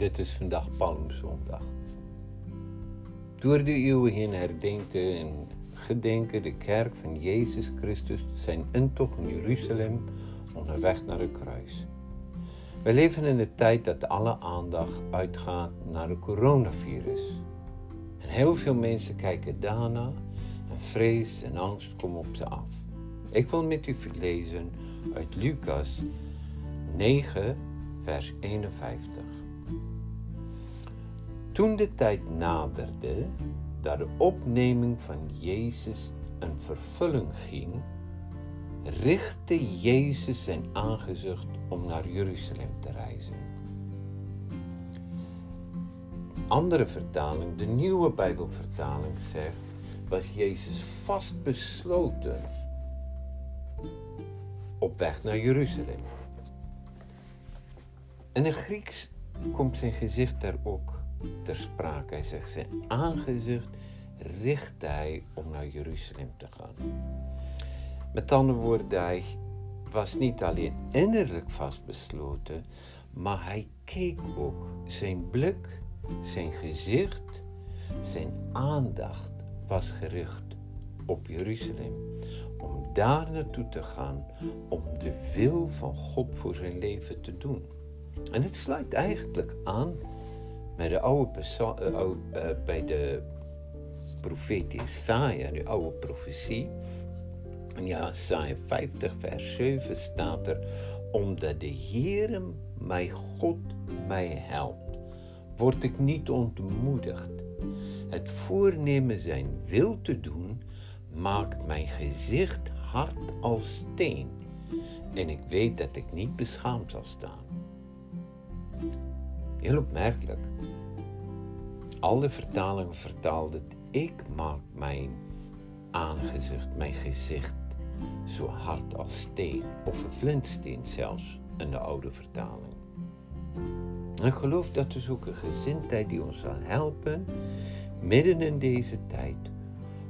Dit is vandaag Palmzondag. Door de eeuwen heen herdenken en gedenken de kerk van Jezus Christus zijn intocht in Jeruzalem onderweg naar het kruis. We leven in een tijd dat alle aandacht uitgaat naar het coronavirus. En heel veel mensen kijken daarna en vrees en angst komen op ze af. Ik wil met u lezen uit Lucas 9, vers 51. Toen de tijd naderde dat de opneming van Jezus een vervulling ging, richtte Jezus zijn aangezicht om naar Jeruzalem te reizen. Andere vertaling, de nieuwe Bijbelvertaling zegt, was Jezus vastbesloten op weg naar Jeruzalem. In het Grieks komt zijn gezicht daar ook ter sprake. Hij zegt zijn aangezicht richtte hij om naar Jeruzalem te gaan. Met andere woorden, hij was niet alleen innerlijk vastbesloten, maar hij keek ook. Zijn blik, zijn gezicht, zijn aandacht was gericht op Jeruzalem. Om daar naartoe te gaan, om de wil van God voor zijn leven te doen. En het sluit eigenlijk aan bij de oude, uh, bij de profeet Isaiah, de oude profetie. Ja, Isaiah 50 vers 7 staat er, omdat de Heere mijn God mij helpt, word ik niet ontmoedigd. Het voornemen zijn wil te doen, maakt mijn gezicht hard als steen. En ik weet dat ik niet beschaamd zal staan. Heel opmerkelijk. Alle vertalingen vertaalden ik maak mijn aangezicht, mijn gezicht zo hard als steen of een flintsteen zelfs in de oude vertaling. ik geloof dat is ook een gezindheid die ons zal helpen midden in deze tijd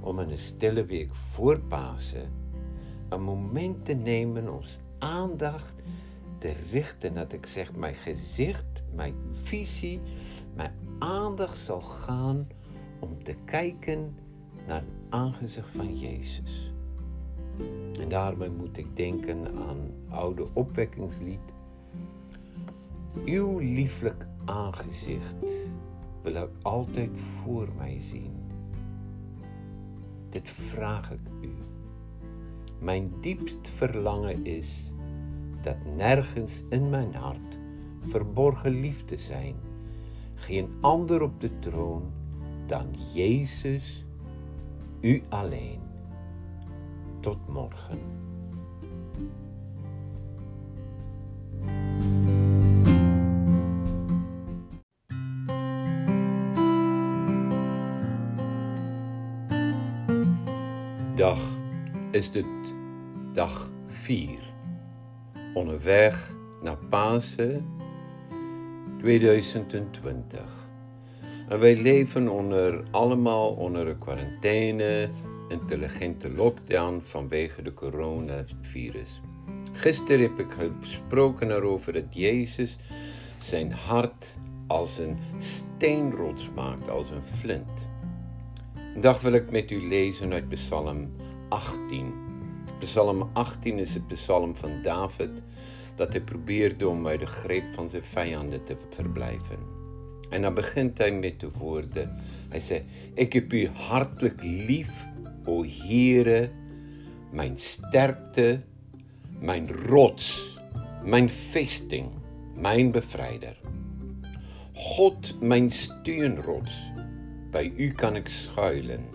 om in een stille week voor Pasen een moment te nemen ons aandacht te richten dat ik zeg mijn gezicht mijn visie, mijn aandacht zal gaan om te kijken naar het aangezicht van Jezus. En daarmee moet ik denken aan oude opwekkingslied. Uw lieflijk aangezicht wil ik altijd voor mij zien. Dit vraag ik u. Mijn diepst verlangen is dat nergens in mijn hart verborgen liefde zijn. Geen ander op de troon dan Jezus, u alleen. Tot morgen. Dag is dit dag 4. Onderweg naar Pasen 2020. En wij leven onder, allemaal onder een quarantaine, intelligente lockdown vanwege de coronavirus. Gisteren heb ik gesproken erover dat Jezus zijn hart als een steenrots maakt, als een flint. Vandaag wil ik met u lezen uit Psalm 18. Psalm 18 is het psalm van David dat hy probeer doen om uit die greep van sy vyande te verblyf in. En dan begin hy met die woorde. Hy sê ek heb u hartlik lief, o Here, myn sterkte, myn rots, myn vesting, myn bevryder. God, myn steunrots, by U kan ek skuil in.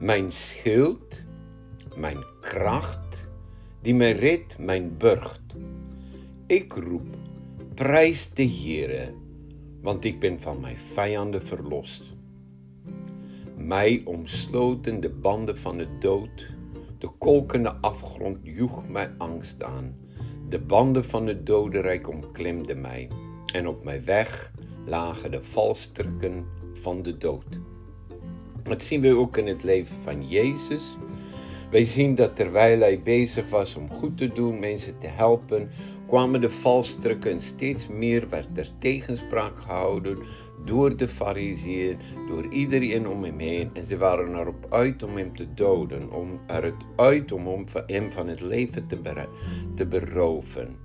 Myn schild, myn krag, die my red, myn burg, Ik roep, prijs de Heere, want ik ben van mijn vijanden verlost. Mij omsloten de banden van de dood, de kolkende afgrond joeg mij angst aan. De banden van het dodenrijk omklemden mij, en op mijn weg lagen de valstrikken van de dood. Dat zien we ook in het leven van Jezus. Wij zien dat terwijl hij bezig was om goed te doen, mensen te helpen, kwamen de valstrikken en steeds meer werd er tegenspraak gehouden door de fariseeën, door iedereen om hem heen. En ze waren erop uit om hem te doden, om eruit uit om hem van het leven te, beroven.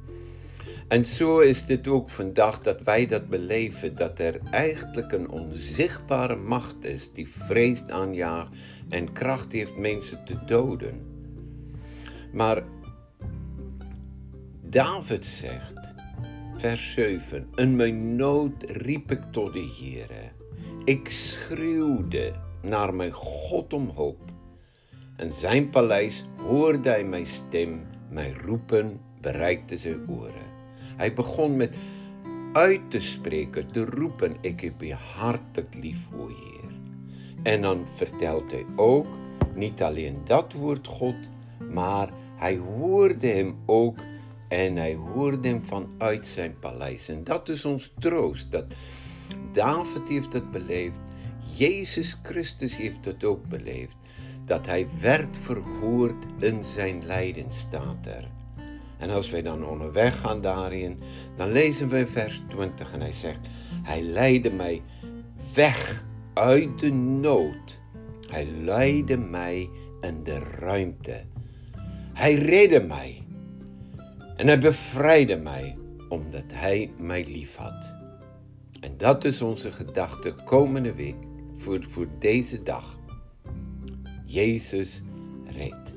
En zo is dit ook vandaag dat wij dat beleven, dat er eigenlijk een onzichtbare macht is die vreest aanjaagt en kracht heeft mensen te doden. Maar David zegt, vers 7, in mijn nood riep ik tot de Heere. Ik schreeuwde naar mijn God om hulp. En zijn paleis hoorde hij mijn stem, mijn roepen bereikte zijn oren. Hij begon met uit te spreken, te roepen, ik heb je hartelijk lief, o Heer. En dan vertelt hij ook, niet alleen dat woord God, maar hij hoorde hem ook en hij hoorde hem vanuit zijn paleis. En dat is ons troost, dat David heeft het beleefd, Jezus Christus heeft het ook beleefd, dat hij werd verhoord in zijn lijden, staat er. En als wij dan onderweg gaan daarin, dan lezen we in vers 20 en hij zegt, hij leidde mij weg uit de nood. Hij leidde mij in de ruimte. Hij redde mij. En hij bevrijdde mij, omdat hij mij lief had. En dat is onze gedachte komende week voor, voor deze dag. Jezus redt.